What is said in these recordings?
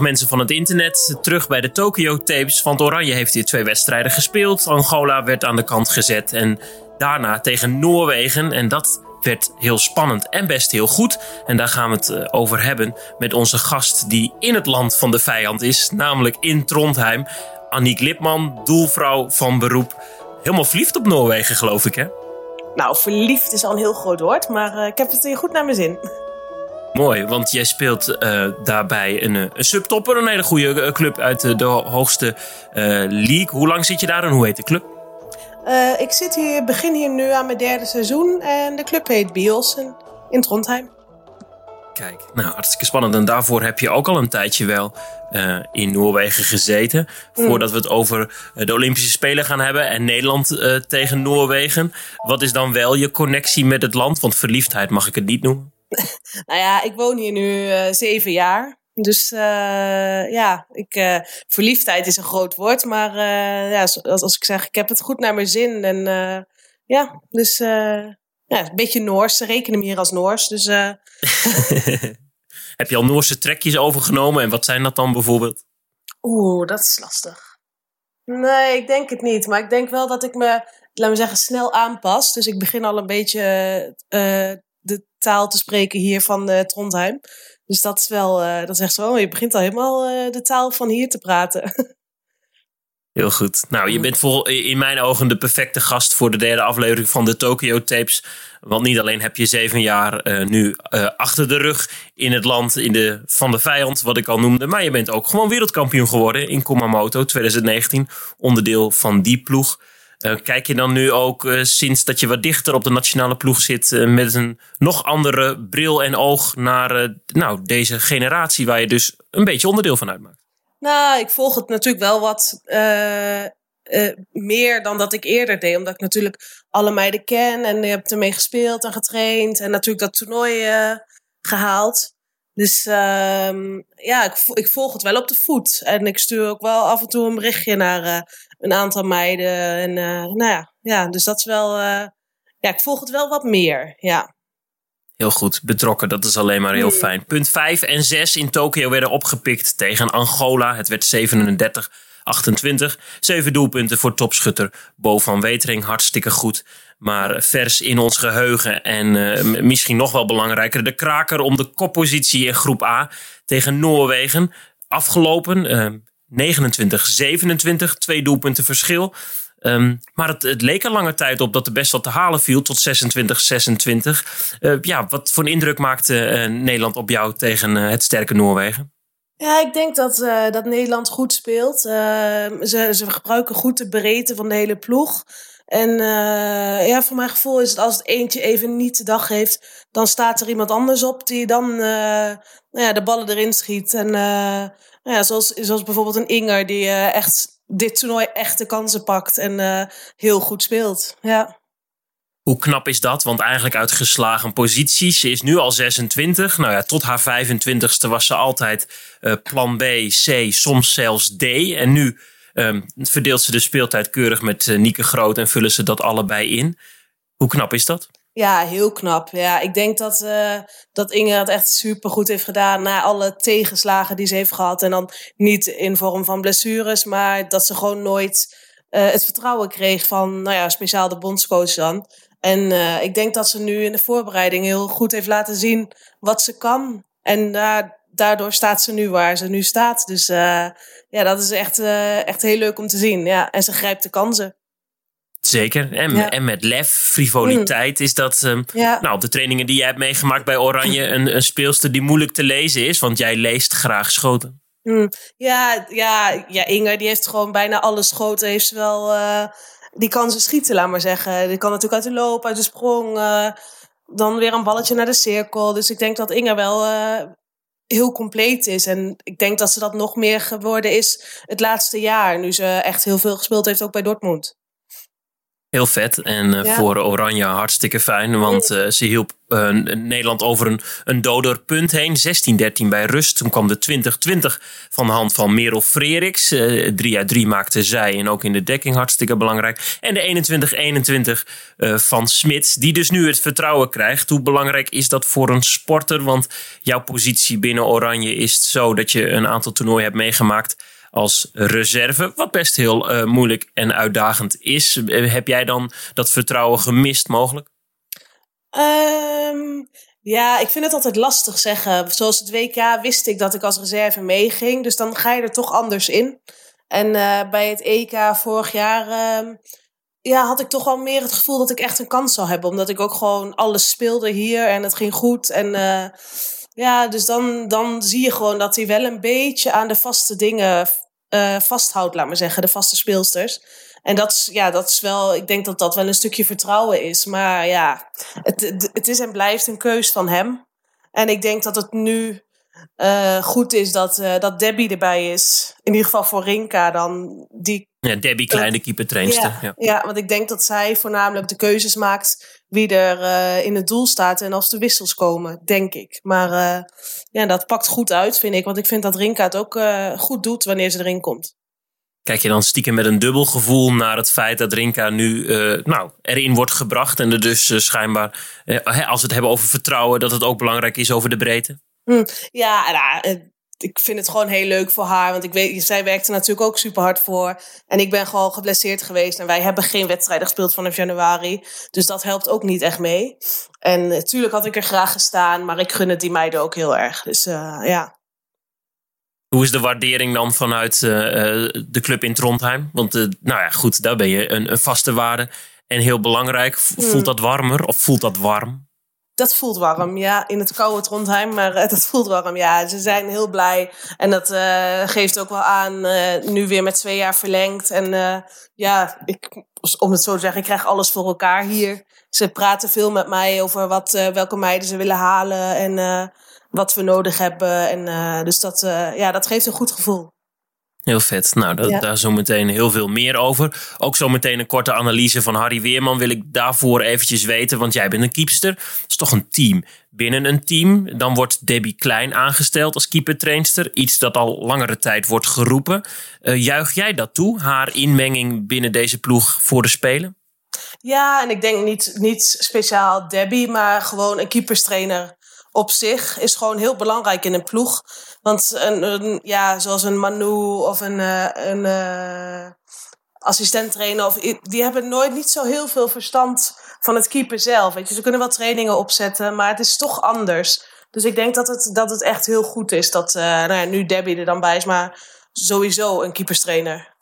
Mensen van het internet. Terug bij de Tokyo Tapes. Want Oranje heeft hier twee wedstrijden gespeeld. Angola werd aan de kant gezet. En daarna tegen Noorwegen. En dat werd heel spannend en best heel goed. En daar gaan we het eh, over hebben met onze gast die in het land van de vijand is. Namelijk in Trondheim. Aniek Lipman, doelvrouw van beroep. Helemaal verliefd op Noorwegen, geloof ik, hè? Nou, verliefd is al een heel groot woord, maar uh, ik heb het goed naar mijn zin. Mooi, want jij speelt uh, daarbij een, een subtopper, een hele goede club uit de, de hoogste league. Hoe lang zit je daar en hoe heet de club? Uh, ik zit hier, begin hier nu aan mijn derde seizoen en de club heet Bielsen in Trondheim. Kijk, nou hartstikke spannend. En daarvoor heb je ook al een tijdje wel uh, in Noorwegen gezeten. Mm. Voordat we het over de Olympische Spelen gaan hebben en Nederland uh, tegen Noorwegen. Wat is dan wel je connectie met het land? Want verliefdheid mag ik het niet noemen. nou ja, ik woon hier nu zeven jaar. Dus uh, ja, ik, uh, verliefdheid is een groot woord. Maar ja, als, als ik zeg, ik heb het goed naar mijn zin. En ja, dus ja, een beetje Noors. Ze rekenen me hier als Noors. Dus, heb je al Noorse trekjes overgenomen? En wat zijn dat dan bijvoorbeeld? Oeh, dat is lastig. Nee, ik denk het niet. Maar ik denk wel dat ik me, laten we zeggen, snel aanpas. Dus ik begin al een beetje taal te spreken hier van Trondheim. Dus dat is wel, uh, dat is echt zo. Je begint al helemaal uh, de taal van hier te praten. Heel goed. Nou, je bent vol, in mijn ogen de perfecte gast voor de derde aflevering van de Tokyo Tapes. Want niet alleen heb je zeven jaar uh, nu achter de rug in het land in de, van de vijand, wat ik al noemde. Maar je bent ook gewoon wereldkampioen geworden in Kumamoto 2019. Onderdeel van die ploeg. Uh, kijk je dan nu ook uh, sinds dat je wat dichter op de nationale ploeg zit, uh, met een nog andere bril en oog naar nou, deze generatie waar je dus een beetje onderdeel van uitmaakt? Nou, ik volg het natuurlijk wel wat meer dan dat ik eerder deed, omdat ik natuurlijk alle meiden ken en je hebt ermee gespeeld en getraind en natuurlijk dat toernooi gehaald. Dus ehm, ja, ik, ik, volg het wel op de voet. En ik stuur ook wel af en toe een berichtje naar een aantal meiden. En uh, nou ja, ja, dus dat is wel. Uh, ja, ik volg het wel wat meer. Ja. Heel goed, betrokken. Dat is alleen maar heel mm. fijn. Punt 5 en 6 in Tokio werden opgepikt tegen Angola. Het werd 37. 28. Zeven doelpunten voor topschutter Bo van Wetering. Hartstikke goed. Maar vers in ons geheugen. En uh, misschien nog wel belangrijker. De kraker om de koppositie in groep A tegen Noorwegen. Afgelopen. Uh, 29, 27, twee doelpunten verschil. Um, maar het, het, leek er lange tijd op dat er best wat te halen viel tot 26, 26. Uh, ja, wat voor een indruk maakte uh, Nederland op jou tegen uh, het sterke Noorwegen? Ja, ik denk dat, dat Nederland goed speelt. Ehm, ze, ze gebruiken goed de breedte van de hele ploeg. En ja, voor mijn gevoel is het als het eentje even niet de dag heeft, dan staat er iemand anders op die dan nou ja, de ballen erin schiet. En nou ja, zoals, zoals bijvoorbeeld een Inger die echt dit toernooi echte kansen pakt en heel goed speelt. Ja. Hoe knap is dat? Want eigenlijk uit geslagen posities. Ze is nu al 26. Nou ja, tot haar 25ste was ze altijd plan B, C, soms zelfs D. En nu um, verdeelt ze de speeltijd keurig met uh, Nieke Groot en vullen ze dat allebei in. Hoe knap is dat? Ja, heel knap. Ja, ik denk dat, uh, dat Inge het echt super goed heeft gedaan na alle tegenslagen die ze heeft gehad. En dan niet in vorm van blessures, maar dat ze gewoon nooit uh, het vertrouwen kreeg van, nou ja, speciaal de bondscoach dan. En ik denk dat ze nu in de voorbereiding heel goed heeft laten zien wat ze kan. En daardoor staat ze nu waar ze nu staat. Dus ja, dat is echt, echt heel leuk om te zien. Ja. En ze grijpt de kansen. Zeker. En, en met lef, frivoliteit mm. is dat. Um, Nou, op de trainingen die jij hebt meegemaakt bij Oranje, een, een speelster die moeilijk te lezen is, want jij leest graag schoten. Mm. Ja, ja, ja, Inge die heeft gewoon bijna alle schoten. Heeft wel. Uh, die kan ze schieten, laat maar zeggen. Die kan natuurlijk uit de loop, uit de sprong. Uh, dan weer een balletje naar de cirkel. Dus ik denk dat Inge wel. Uh, heel compleet is. En ik denk dat ze dat nog meer geworden is het laatste jaar. Nu ze echt heel veel gespeeld heeft, ook bij Dortmund. Heel vet. En uh, voor Oranje hartstikke fijn. Want uh, ze hielp uh, Nederland over een, een doder punt heen. 16-13 bij rust. Toen kwam de 20-20 van de hand van Merel Freriks. 3 uit 3 maakte zij. En ook in de dekking hartstikke belangrijk. En de 21-21 van Smits. Die dus nu het vertrouwen krijgt. Hoe belangrijk is dat voor een sporter? Want jouw positie binnen Oranje is zo dat je een aantal toernooien hebt meegemaakt als reserve. Wat best heel uh, moeilijk en uitdagend is. Eh, heb jij dan dat vertrouwen gemist mogelijk? Um, ja, ik vind het altijd lastig zeggen. Zoals het WK wist ik dat ik als reserve meeging. Dus dan ga je er toch anders in. En uh, bij het EK vorig jaar uh, ja, had ik toch wel meer het gevoel dat ik echt een kans zou hebben. Omdat ik ook gewoon alles speelde hier en het ging goed. En uh, ja, dus dan, dan zie je gewoon dat hij wel een beetje aan de vaste dingen uh, vasthoudt, laat maar zeggen, de vaste speelsters. En dat is, ja, dat is wel, ik denk dat dat wel een stukje vertrouwen is. Maar ja, het, het is en blijft een keus van hem. En ik denk dat het nu uh, goed is dat, uh, dat Debbie erbij is. In ieder geval voor Rinka dan. Die, ja, Debbie, kleine keepertrainster. Ja, ja. ja, want ik denk dat zij voornamelijk de keuzes maakt wie er in het doel staat en als de wissels komen, denk ik. Maar ja, dat pakt goed uit, vind ik. Want ik vind dat Rinka het ook goed doet wanneer ze erin komt. Kijk je dan stiekem met een dubbel gevoel naar het feit dat Rinka nu nou, erin wordt gebracht. En er dus schijnbaar, als we het hebben over vertrouwen, dat het ook belangrijk is over de breedte? Hm, ja, nou, ik vind het gewoon heel leuk voor haar. Want ik weet, zij werkte natuurlijk ook super hard voor. En ik ben gewoon geblesseerd geweest. En wij hebben geen wedstrijden gespeeld vanaf januari. Dus dat helpt ook niet echt mee. En natuurlijk had ik er graag gestaan. Maar ik gun het die meiden ook heel erg. Dus uh, ja. Hoe is de waardering dan vanuit uh, de club in Trondheim? Want uh, nou ja, goed, daar ben je een, een vaste waarde. En heel belangrijk. Voelt hm. dat warmer of voelt dat warm? Dat voelt warm, ja. In het koude Trondheim, maar uh, dat voelt warm, ja. Ze zijn heel blij. En dat uh, geeft ook wel aan, uh, nu weer met twee jaar verlengd. En ja, ik, om het zo te zeggen, ik krijg alles voor elkaar hier. Ze praten veel met mij over wat, welke meiden ze willen halen en wat we nodig hebben. En dus dat, ja, dat geeft een goed gevoel. Heel vet. Nou, ja. daar zometeen heel veel meer over. Ook zometeen een korte analyse van Harry Weerman wil ik daarvoor eventjes weten. Want jij bent een keepster. Dat is toch een team. Binnen een team, dan wordt Debbie Klein aangesteld als keepertrainster. Iets dat al langere tijd wordt geroepen. Uh, juich jij dat toe, haar inmenging binnen deze ploeg voor de Spelen? Ja, en ik denk niet, niet speciaal Debbie, maar gewoon een keeperstrainer op zich is gewoon heel belangrijk in een ploeg. Want een, een ja, zoals een Manu of een, uh, een uh, assistent trainer, of, die hebben nooit niet zo heel veel verstand van het keeper zelf. Weet je, ze kunnen wel trainingen opzetten, maar het is toch anders. Dus ik denk dat het, dat het echt heel goed is dat uh, nou ja, nu Debbie er dan bij is, maar sowieso een keeperstrainer.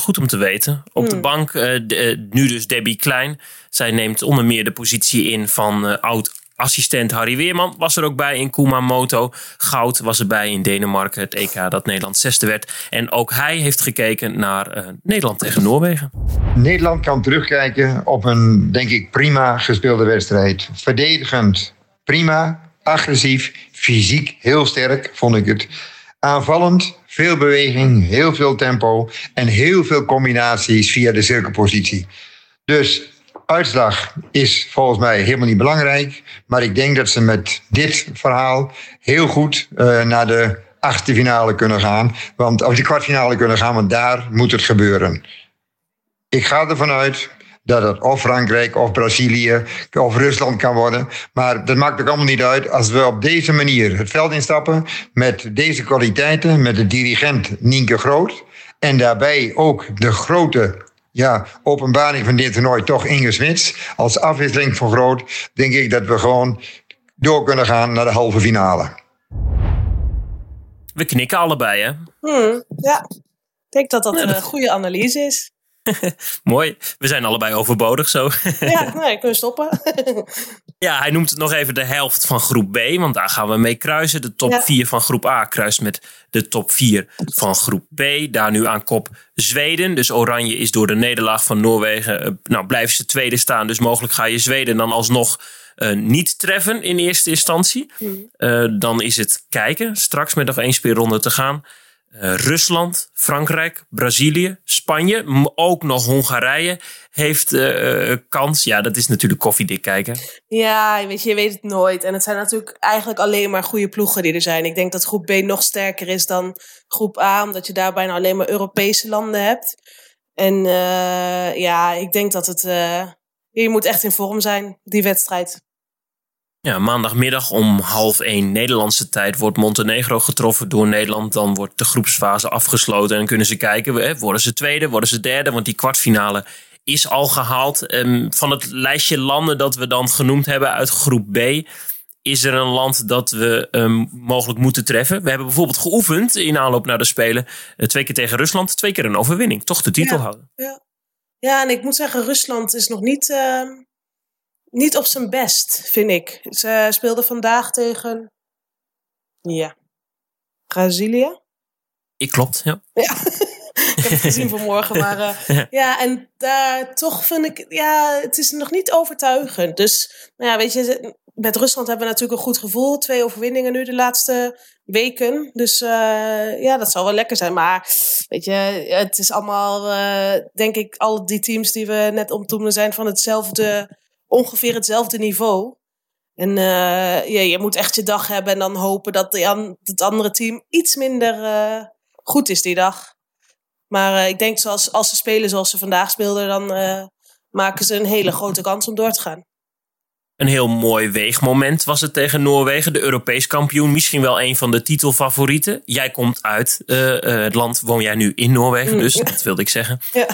Goed om te weten. Op hmm. de bank, nu dus Debbie Klein. Zij neemt onder meer de positie in van oud assistent Harry Weerman was er ook bij in Kumamoto. Goud was erbij in Denemarken, het EK dat Nederland zesde werd. En ook hij heeft gekeken naar uh, Nederland tegen Noorwegen. Nederland kan terugkijken op een, denk ik, prima gespeelde wedstrijd. Verdedigend prima, agressief, fysiek heel sterk, vond ik het. Aanvallend, veel beweging, heel veel tempo en heel veel combinaties via de cirkelpositie. Dus uitslag is volgens mij helemaal niet belangrijk. Maar ik denk dat ze met dit verhaal heel goed uh, naar de achtste finale kunnen gaan. Want, of de kwartfinale kunnen gaan, want daar moet het gebeuren. Ik ga ervan uit dat het of Frankrijk of Brazilië of Rusland kan worden. Maar dat maakt ook allemaal niet uit als we op deze manier het veld instappen met deze kwaliteiten, met de dirigent Nienke Groot. En daarbij ook de grote ja, openbaring van dit toernooi toch Inge Smits. Als afwisseling van Groot denk ik dat we gewoon door kunnen gaan naar de halve finale. We knikken allebei, hè? Hmm, ja, ik denk dat dat een goede analyse is. Mooi. We zijn allebei overbodig zo. ja, nee, kunnen stoppen. ja, hij noemt het nog even de helft van groep B, want daar gaan we mee kruisen. De top 4 van groep A kruist met de top 4 van groep B. Daar nu aan kop Zweden. Dus Oranje is door de nederlaag van Noorwegen. Uh, nou, blijven ze tweede staan. Dus mogelijk ga je Zweden dan alsnog uh, niet treffen in eerste instantie. Uh, dan is het kijken. Straks met nog één speelronde te gaan. Uh, Rusland, Frankrijk, Brazilië, Spanje, ook nog Hongarije heeft uh, kans. Ja, dat is natuurlijk koffiedik kijken. Ja, weet je, je weet het nooit. En het zijn natuurlijk eigenlijk alleen maar goede ploegen die er zijn. Ik denk dat groep B nog sterker is dan groep A, omdat je daar bijna alleen maar Europese landen hebt. En ja, ik denk dat het. je moet echt in vorm zijn, die wedstrijd. Ja, maandagmiddag om half één Nederlandse tijd wordt Montenegro getroffen door Nederland. Dan wordt de groepsfase afgesloten en kunnen ze kijken, worden ze tweede, worden ze derde, want die kwartfinale is al gehaald. Ehm, van het lijstje landen dat we dan genoemd hebben uit groep B, is er een land dat we um, mogelijk moeten treffen. We hebben bijvoorbeeld geoefend in aanloop naar de Spelen. Uh, twee keer tegen Rusland, twee keer een overwinning. Toch de titel ja, houden. Ja. ja, en ik moet zeggen, Rusland is nog niet... Uh niet op zijn best, vind ik. Ze speelde vandaag tegen. Ja. Brazilië? Ik klopt, ja. Ja. ik heb het gezien vanmorgen, maar uh, ja. en daar toch vind ik, ja, het is nog niet overtuigend. Dus, nou ja, weet je, met Rusland hebben we natuurlijk een goed gevoel. Twee overwinningen nu de laatste weken. Dus uh, ja, dat zal wel lekker zijn. Maar weet je, het is allemaal, uh, denk ik, al die teams die we net omtoemden zijn van hetzelfde ongeveer hetzelfde niveau. En uh, ja, je moet echt je dag hebben en dan hopen dat de, het andere team iets minder uh, goed is die dag. Maar uh, ik denk zoals als ze spelen zoals ze vandaag speelden, dan maken ze een hele grote kans om door te gaan. Een heel mooi weegmoment was het tegen Noorwegen, de Europees kampioen. Misschien wel een van de titelfavorieten. Jij komt uit het land, woon jij nu in Noorwegen, mm. dus dat wilde ik zeggen. Ja.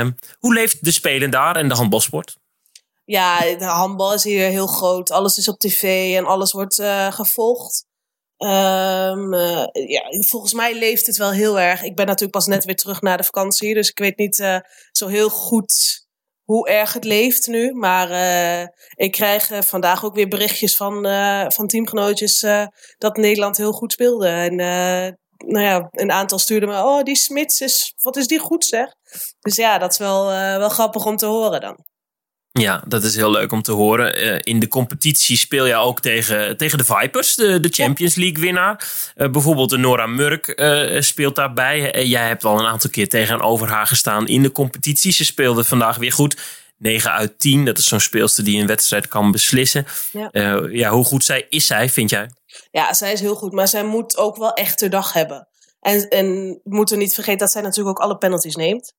Um, hoe leeft de Spelen daar en de handbalsport? Ja, de handbal is hier heel groot. Alles is op tv en alles wordt uh, gevolgd. Um, uh, ja, volgens mij leeft het wel heel erg. Ik ben natuurlijk pas net weer terug na de vakantie, dus ik weet niet uh, zo heel goed hoe erg het leeft nu. Maar ik krijg vandaag ook weer berichtjes van, van teamgenootjes dat Nederland heel goed speelde. En nou ja, een aantal stuurden me, oh die Smits is, wat is die goed zeg. Dus ja, dat is wel, wel grappig om te horen dan. Ja, dat is heel leuk om te horen. Uh, in de competitie speel je ook tegen, tegen de Vipers, de, de Champions League winnaar. Uh, bijvoorbeeld de Nora Murk uh, speelt daarbij. jij hebt al een aantal keer tegenover haar gestaan in de competitie. Ze speelde vandaag weer goed. 9 uit 10, dat is zo'n speelster die een wedstrijd kan beslissen. Ja. ja, hoe goed zij is zij, vind jij? Ja, zij is heel goed, maar zij moet ook wel echt haar dag hebben. En, en we moeten niet vergeten dat zij natuurlijk ook alle penalties neemt.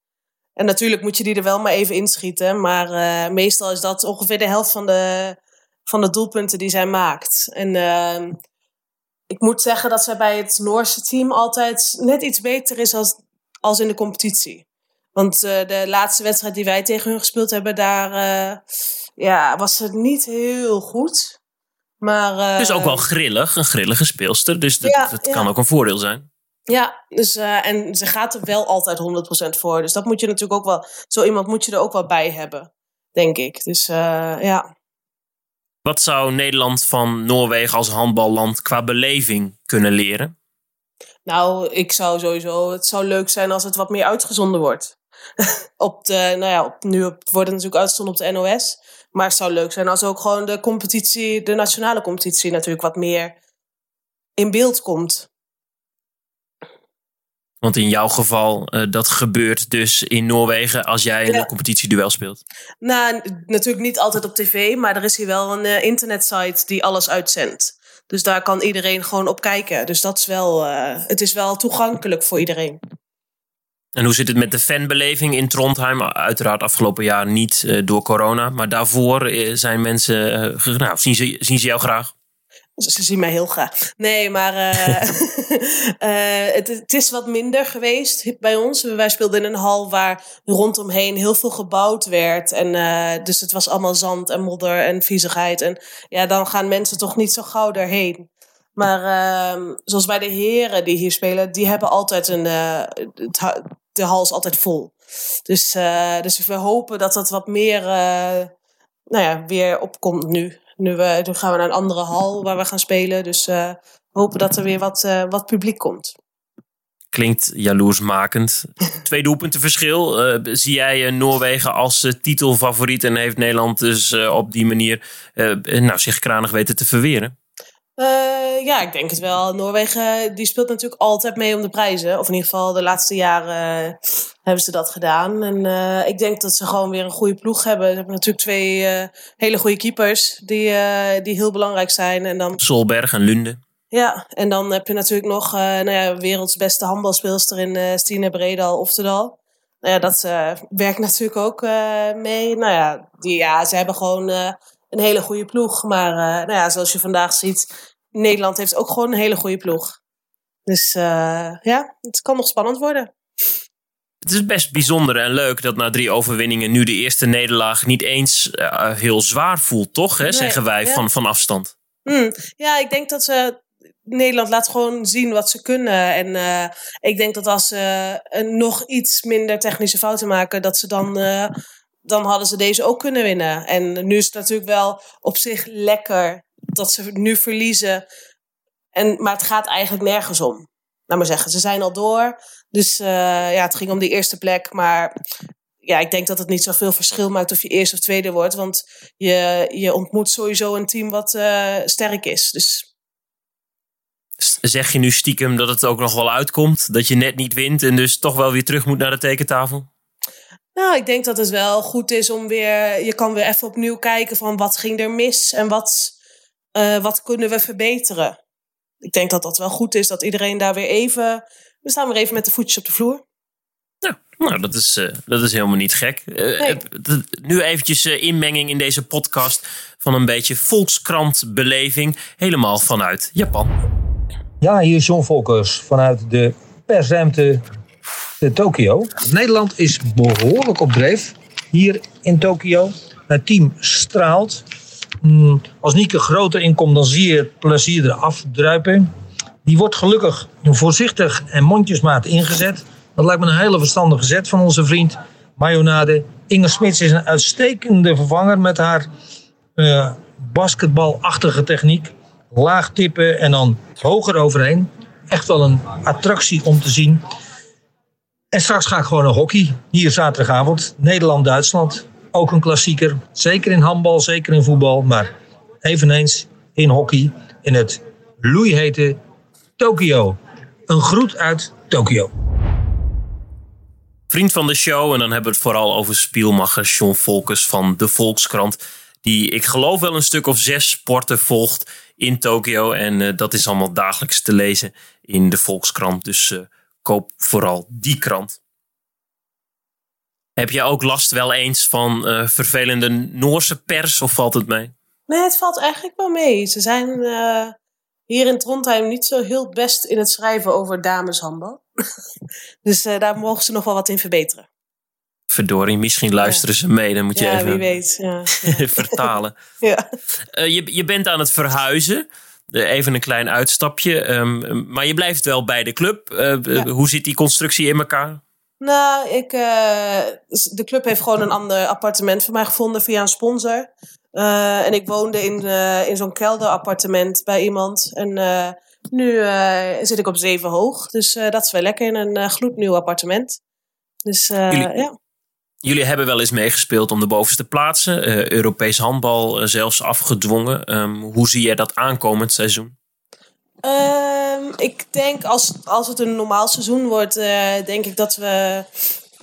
En natuurlijk moet je die er wel maar even inschieten. Maar uh, meestal is dat ongeveer de helft van de, van de doelpunten die zij maakt. En uh, ik moet zeggen dat zij bij het Noorse team altijd net iets beter is als, als in de competitie. Want uh, de laatste wedstrijd die wij tegen hun gespeeld hebben, daar ja, was het niet heel goed. Maar, het is ook wel grillig, een grillige speelster. Dus dat, ja, dat kan ook een voordeel zijn. Ja, dus, uh, en ze gaat er wel altijd 100% voor. Dus dat moet je natuurlijk ook wel, zo iemand moet je er ook wel bij hebben, denk ik. Dus uh, ja. Wat zou Nederland van Noorwegen als handballand qua beleving kunnen leren? Nou, ik zou sowieso, het zou leuk zijn als het wat meer uitgezonden wordt. op de, nou ja, op, nu wordt het natuurlijk uitgezonden op de NOS. Maar het zou leuk zijn als ook gewoon de competitie, de nationale competitie natuurlijk wat meer in beeld komt. Want in jouw geval, uh, dat gebeurt dus in Noorwegen als jij ja. een competitieduel speelt. Nou, natuurlijk niet altijd op tv, maar er is hier wel een uh, internetsite die alles uitzendt. Dus daar kan iedereen gewoon op kijken. Dus dat is wel, uh, het is wel toegankelijk voor iedereen. En hoe zit het met de fanbeleving in Trondheim? Uiteraard afgelopen jaar niet door corona, maar daarvoor zijn mensen, nou, zien, ze, zien ze jou graag? Ze zien mij heel graag. Nee, maar uh, uh, het, het, is wat minder geweest bij ons. Wij speelden in een hal waar rondomheen heel veel gebouwd werd. En, uh, dus het was allemaal zand en modder en viezigheid. En ja, dan gaan mensen toch niet zo gauw daarheen. Maar ehm, zoals bij de heren die hier spelen, die hebben altijd een. Het, de hal is altijd vol. Dus, dus we hopen dat dat wat meer. nou ja, weer opkomt nu. Nu, we, nu gaan we naar een andere hal waar we gaan spelen. Dus we hopen dat er weer wat, uh, wat publiek komt. Klinkt jaloersmakend. Twee doelpunten verschil. Uh, zie jij Noorwegen als titelfavoriet en heeft Nederland dus op die manier nou, zich kranig weten te verweren? Uh, ja, ik denk het wel. Noorwegen die speelt natuurlijk altijd mee om de prijzen. Of in ieder geval de laatste jaren uh, hebben ze dat gedaan. En uh, ik denk dat ze gewoon weer een goede ploeg hebben. Ze hebben natuurlijk twee hele goede keepers die, die heel belangrijk zijn. En dan... Solberg en Lunde. Ja, en dan heb je natuurlijk nog nou ja, werelds beste handbalspeelster in Stine Bredal Oftedal. Nou ja, dat werkt natuurlijk ook mee. Nou ja, die, ja, ze hebben gewoon een hele goede ploeg. Maar nou ja, zoals je vandaag ziet, Nederland heeft ook gewoon een hele goede ploeg. Dus uh, ja, het kan nog spannend worden. Het is best bijzonder en leuk dat na drie overwinningen nu de eerste nederlaag niet eens uh, heel zwaar voelt, toch? Hè, nee, zeggen wij ja. van, van afstand. Mm, ja, ik denk dat ze. Nederland laat gewoon zien wat ze kunnen. En uh, ik denk dat als ze nog iets minder technische fouten maken, dat ze dan dan hadden ze deze ook kunnen winnen. En nu is het natuurlijk wel op zich lekker dat ze nu verliezen. En, maar het gaat eigenlijk nergens om. Laat maar zeggen, ze zijn al door. Dus uh, ja, het ging om die eerste plek. Maar ja, ik denk dat het niet zoveel verschil maakt of je eerste of tweede wordt. Want je, je ontmoet sowieso een team wat uh, sterk is. Dus Zeg je nu stiekem dat het ook nog wel uitkomt? Dat je net niet wint en dus toch wel weer terug moet naar de tekentafel? Nou, ik denk dat het wel goed is om weer. Je kan weer even opnieuw kijken van wat ging er mis en wat, uh, wat kunnen we verbeteren. Ik denk dat dat wel goed is dat iedereen daar weer even. We staan weer even met de voetjes op de vloer. Ja, nou, dat is, uh, dat is helemaal niet gek. Uh, nee. Nu eventjes inmenging in deze podcast van een beetje volkskrantbeleving. Helemaal vanuit Japan. Ja, hier is John Volkers vanuit de persruimte de Tokio. Nederland is behoorlijk op dreef hier in Tokio. Het team straalt. Mm, als Nieke groter inkomt, dan zie je het plezier eraf. Die wordt gelukkig voorzichtig en mondjesmaat ingezet. Dat lijkt me een hele verstandige zet van onze vriend Mayonade. Inge Smits is een uitstekende vervanger met haar uh, basketbalachtige techniek. Laag tippen en dan hoger overheen. Echt wel een attractie om te zien. En straks ga ik gewoon naar hockey. Hier zaterdagavond. Nederland-Duitsland. Ook een klassieker. Zeker in handbal, zeker in voetbal. Maar eveneens in hockey. In het loeihete Tokio. Een groet uit Tokio. Vriend van de show. En dan hebben we het vooral over spielmacher Sean Volkers van de Volkskrant. Die ik geloof wel een stuk of zes sporten volgt in Tokio. En uh, dat is allemaal dagelijks te lezen in de Volkskrant. Dus... Uh, koop vooral die krant. Heb je ook last wel eens van uh, vervelende Noorse pers of valt het mee? Nee, het valt eigenlijk wel mee. Ze zijn uh, hier in Trondheim niet zo heel best in het schrijven over dameshandbal. dus uh, daar mogen ze nog wel wat in verbeteren. Verdorie, misschien luisteren ja. ze mee. Dan moet je ja, even wie weet. Ja. vertalen. ja. je, je bent aan het verhuizen. Even een klein uitstapje. Um, maar je blijft wel bij de club. Hoe zit die constructie in elkaar? Nou, ik, uh, de club heeft gewoon een ander appartement voor mij gevonden via een sponsor. Uh, en ik woonde in, in zo'n kelderappartement bij iemand. En nu zit ik op zeven hoog. Dus dat is wel lekker in een gloednieuw appartement. Dus Jullie, ja. Jullie hebben wel eens meegespeeld om de bovenste plaatsen. Europees handbal zelfs afgedwongen. Um, hoe zie jij dat aankomend seizoen? Um, ik denk als, als het een normaal seizoen wordt, uh, denk ik dat we.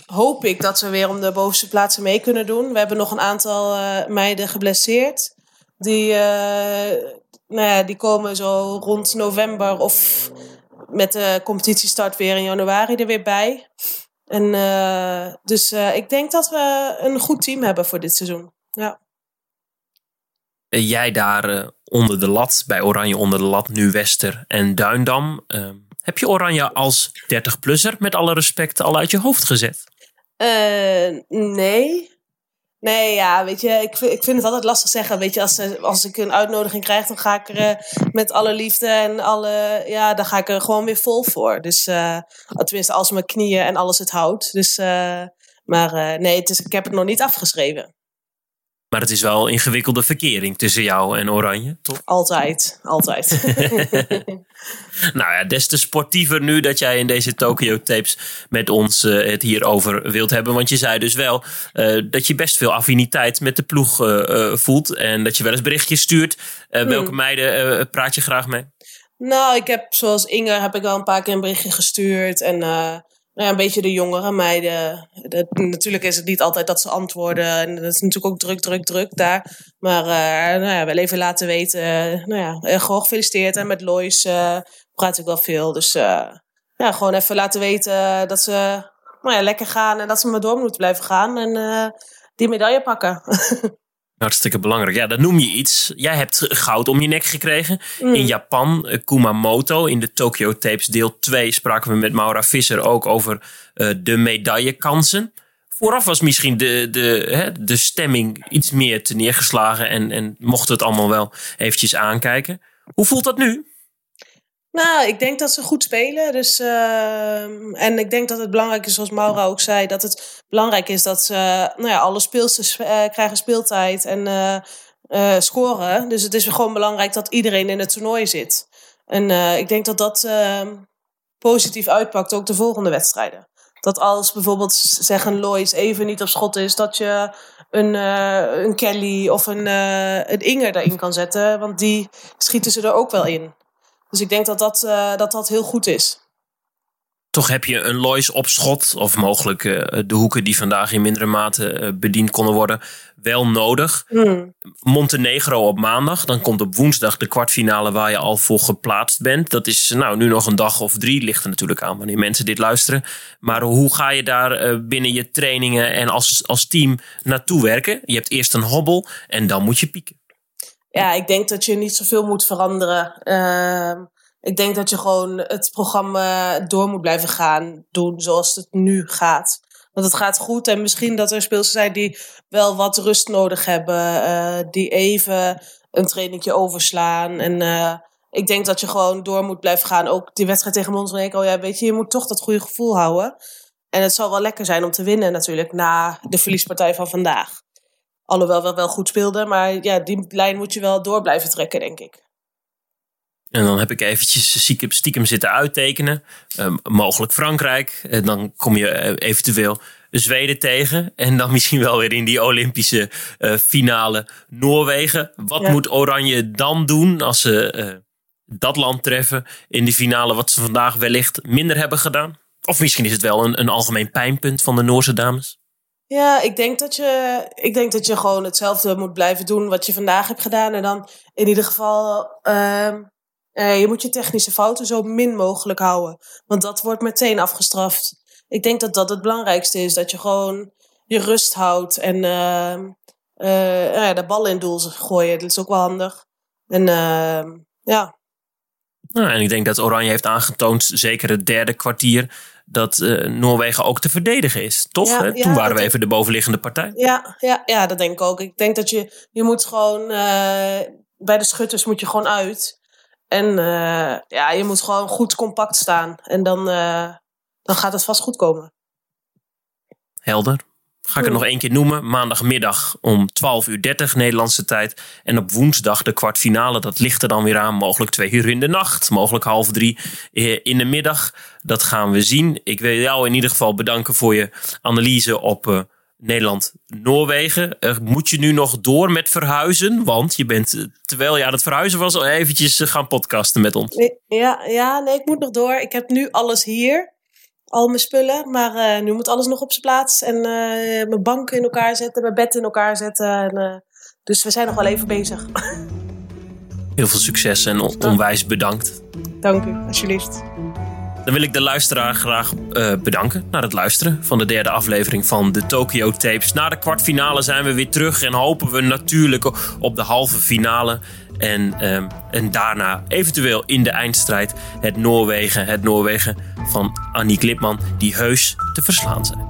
Hoop ik dat we weer om de bovenste plaatsen mee kunnen doen. We hebben nog een aantal meiden geblesseerd. Die, nou ja, die komen zo rond november of met de competitiestart weer in januari er weer bij. En uh, dus uh, ik denk dat we een goed team hebben voor dit seizoen. Ja. Jij daar uh, onder de lat, bij Oranje onder de lat, nu Wester en Duindam. heb je Oranje als 30-plusser met alle respect al uit je hoofd gezet? nee. Nee, ja, weet je, ik, ik vind het altijd lastig zeggen. Weet je, als, als ik een uitnodiging krijg, dan ga ik er met alle liefde en alle, ja, dan ga ik er gewoon weer vol voor. Dus, uh, tenminste, als mijn knieën en alles het houdt. Dus, maar nee, het is, ik heb het nog niet afgeschreven. Maar het is wel ingewikkelde verkering tussen jou en Oranje, toch? Altijd, altijd. nou ja, des te sportiever nu dat jij in deze Tokyo Tapes met ons uh, het hierover wilt hebben. Want je zei dus wel uh, dat je best veel affiniteit met de ploeg uh, voelt. En dat je wel eens berichtjes stuurt. Hmm. Welke meiden praat je graag mee? Nou, ik heb zoals Inge heb ik al een paar keer een berichtje gestuurd. En nou ja, een beetje de jongere meiden. Dat, natuurlijk is het niet altijd dat ze antwoorden. En dat is natuurlijk ook druk, druk, druk daar. Maar uh, nou ja, wel even laten weten. Uh, nou ja, uh, gewoon gefeliciteerd. En met Lois praat ik wel veel. Dus ja, gewoon even laten weten dat ze nou ja, lekker gaan. En dat ze maar door moeten blijven gaan. En die medaille pakken. Hartstikke belangrijk. Ja, dan noem je iets. Jij hebt goud om je nek gekregen. Mm. In Japan, eh, Kumamoto. In de Tokyo Tapes deel 2 spraken we met Maura Visser ook over uh, de medaillekansen. Vooraf was misschien de, de, hè, de stemming iets meer te neergeslagen. En, en mocht het allemaal wel eventjes aankijken. Hoe voelt dat nu? Nou, ik denk dat ze goed spelen. Dus, uh, en ik denk dat het belangrijk is, zoals Maura ook zei, dat het belangrijk is dat ze, nou ja, alle speelsters uh, krijgen speeltijd en uh, scoren. Dus het is gewoon belangrijk dat iedereen in het toernooi zit. En ik denk dat dat ehm, positief uitpakt, ook de volgende wedstrijden. Dat als bijvoorbeeld zeggen Lois even niet op schot is, dat je een, een Kelly of een, een Inger erin kan zetten. Want die schieten ze er ook wel in. Dus ik denk dat dat, uh, dat, dat heel goed is. Toch heb je een Lois op schot, of mogelijk uh, de hoeken die vandaag in mindere mate uh, bediend konden worden, wel nodig. Mm. Montenegro op maandag, dan komt op woensdag de kwartfinale waar je al voor geplaatst bent. Dat is nou nu nog een dag of drie, ligt er natuurlijk aan wanneer mensen dit luisteren. Maar hoe ga je daar binnen je trainingen en als, als team naartoe werken? Je hebt eerst een hobbel en dan moet je pieken ja, ik denk dat je niet zoveel moet veranderen. Uh, ik denk dat je gewoon het programma door moet blijven gaan doen zoals het nu gaat. Want het gaat goed en misschien dat er speelsters zijn die wel wat rust nodig hebben. Uh, die even een trainingje overslaan. En uh, ik denk dat je gewoon door moet blijven gaan. Ook die wedstrijd tegen Montenegro. Ja, weet je, je moet toch dat goede gevoel houden. En het zal wel lekker zijn om te winnen natuurlijk na de verliespartij van vandaag. Alhoewel we wel goed speelden. Maar ja, die lijn moet je wel door blijven trekken, denk ik. En dan heb ik eventjes stiekem, stiekem zitten uittekenen. Uh, mogelijk Frankrijk. En dan kom je eh, eventueel Zweden tegen. En dan misschien wel weer in die Olympische uh, finale Noorwegen. Wat moet Oranje dan doen als ze uh, dat land treffen in die finale? Wat ze vandaag wellicht minder hebben gedaan? Of misschien is het wel een, een algemeen pijnpunt van de Noorse dames? Ja, ik denk, dat je, ik denk dat je gewoon hetzelfde moet blijven doen wat je vandaag hebt gedaan. En dan in ieder geval, uh, je moet je technische fouten zo min mogelijk houden. Want dat wordt meteen afgestraft. Ik denk dat dat het belangrijkste is. Dat je gewoon je rust houdt en uh, uh, de bal in doel gooien. Dat is ook wel handig. En ehm, ja. Nou, en ik denk dat Oranje heeft aangetoond, zeker het derde kwartier dat uh, Noorwegen ook te verdedigen is. Toch? Ja, Toen waren we even de bovenliggende partij. Ja, ja, ja, dat denk ik ook. Ik denk dat je, je moet gewoon, uh, bij de schutters moet je gewoon uit. En uh, ja, je moet gewoon goed compact staan. En dan, dan gaat het vast goed komen. Helder. Ga ik het nog één keer noemen. Maandagmiddag om 12.30 uur 30 Nederlandse tijd. En op woensdag de kwartfinale. Dat ligt er dan weer aan. Mogelijk twee uur in de nacht. Mogelijk half drie in de middag. Dat gaan we zien. Ik wil jou in ieder geval bedanken voor je analyse op uh, Nederland-Noorwegen. Uh, moet je nu nog door met verhuizen? Want je bent, terwijl je aan het verhuizen was, al eventjes gaan podcasten met ons. Ja, ja, nee, ik moet nog door. Ik heb nu alles hier al mijn spullen. Maar uh, nu moet alles nog op zijn plaats. En uh, mijn banken in elkaar zetten, mijn bed in elkaar zetten. En, uh, dus we zijn nog wel even bezig. Heel veel succes en onwijs bedankt. Dank u, alsjeblieft. Dan wil ik de luisteraar graag bedanken naar het luisteren van de derde aflevering van de Tokyo Tapes. Na de kwartfinale zijn we weer terug en hopen we natuurlijk op de halve finale. En, ehm, en daarna eventueel in de eindstrijd het Noorwegen, het Noorwegen van Annie Klipman die heus te verslaan zijn.